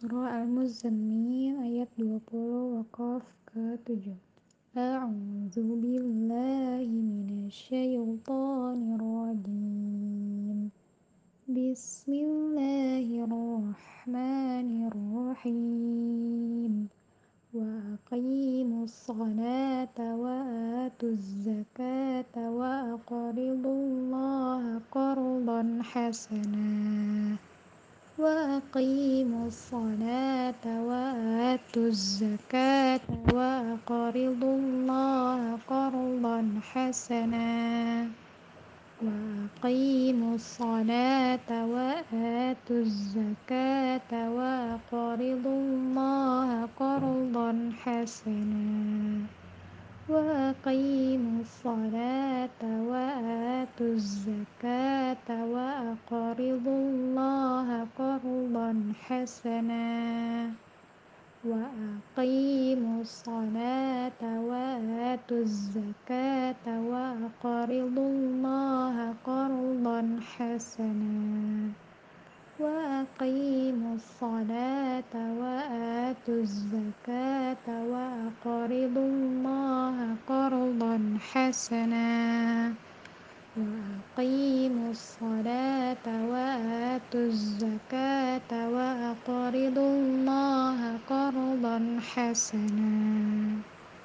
Surah Al-Muzammil ayat 20 Waqaf ke 7 A'udzu billahi minasyaitonir rajim Bismillahirrahmanirrahim Wa aqimus salata wa atuz zakata wa aqridullaha qardan hasanah وأقيموا الصلاة وآتوا الزكاة وأقرضوا الله قرضا حسنا وأقيموا الصلاة وآتوا الزكاة وأقرضوا الله قرضا حسنا وأقيموا الصلاة وآتوا الزكاة وأقرضوا حسنا وأقيموا الصلاة وآتوا الزكاة وأقرضوا الله قرضا حسنا. وأقيموا الصلاة وآتوا الزكاة وأقرضوا الله قرضا حسنا. وأقيموا الصلاة وآتوا الزكاة وأقرضوا الله قرضا حسنا.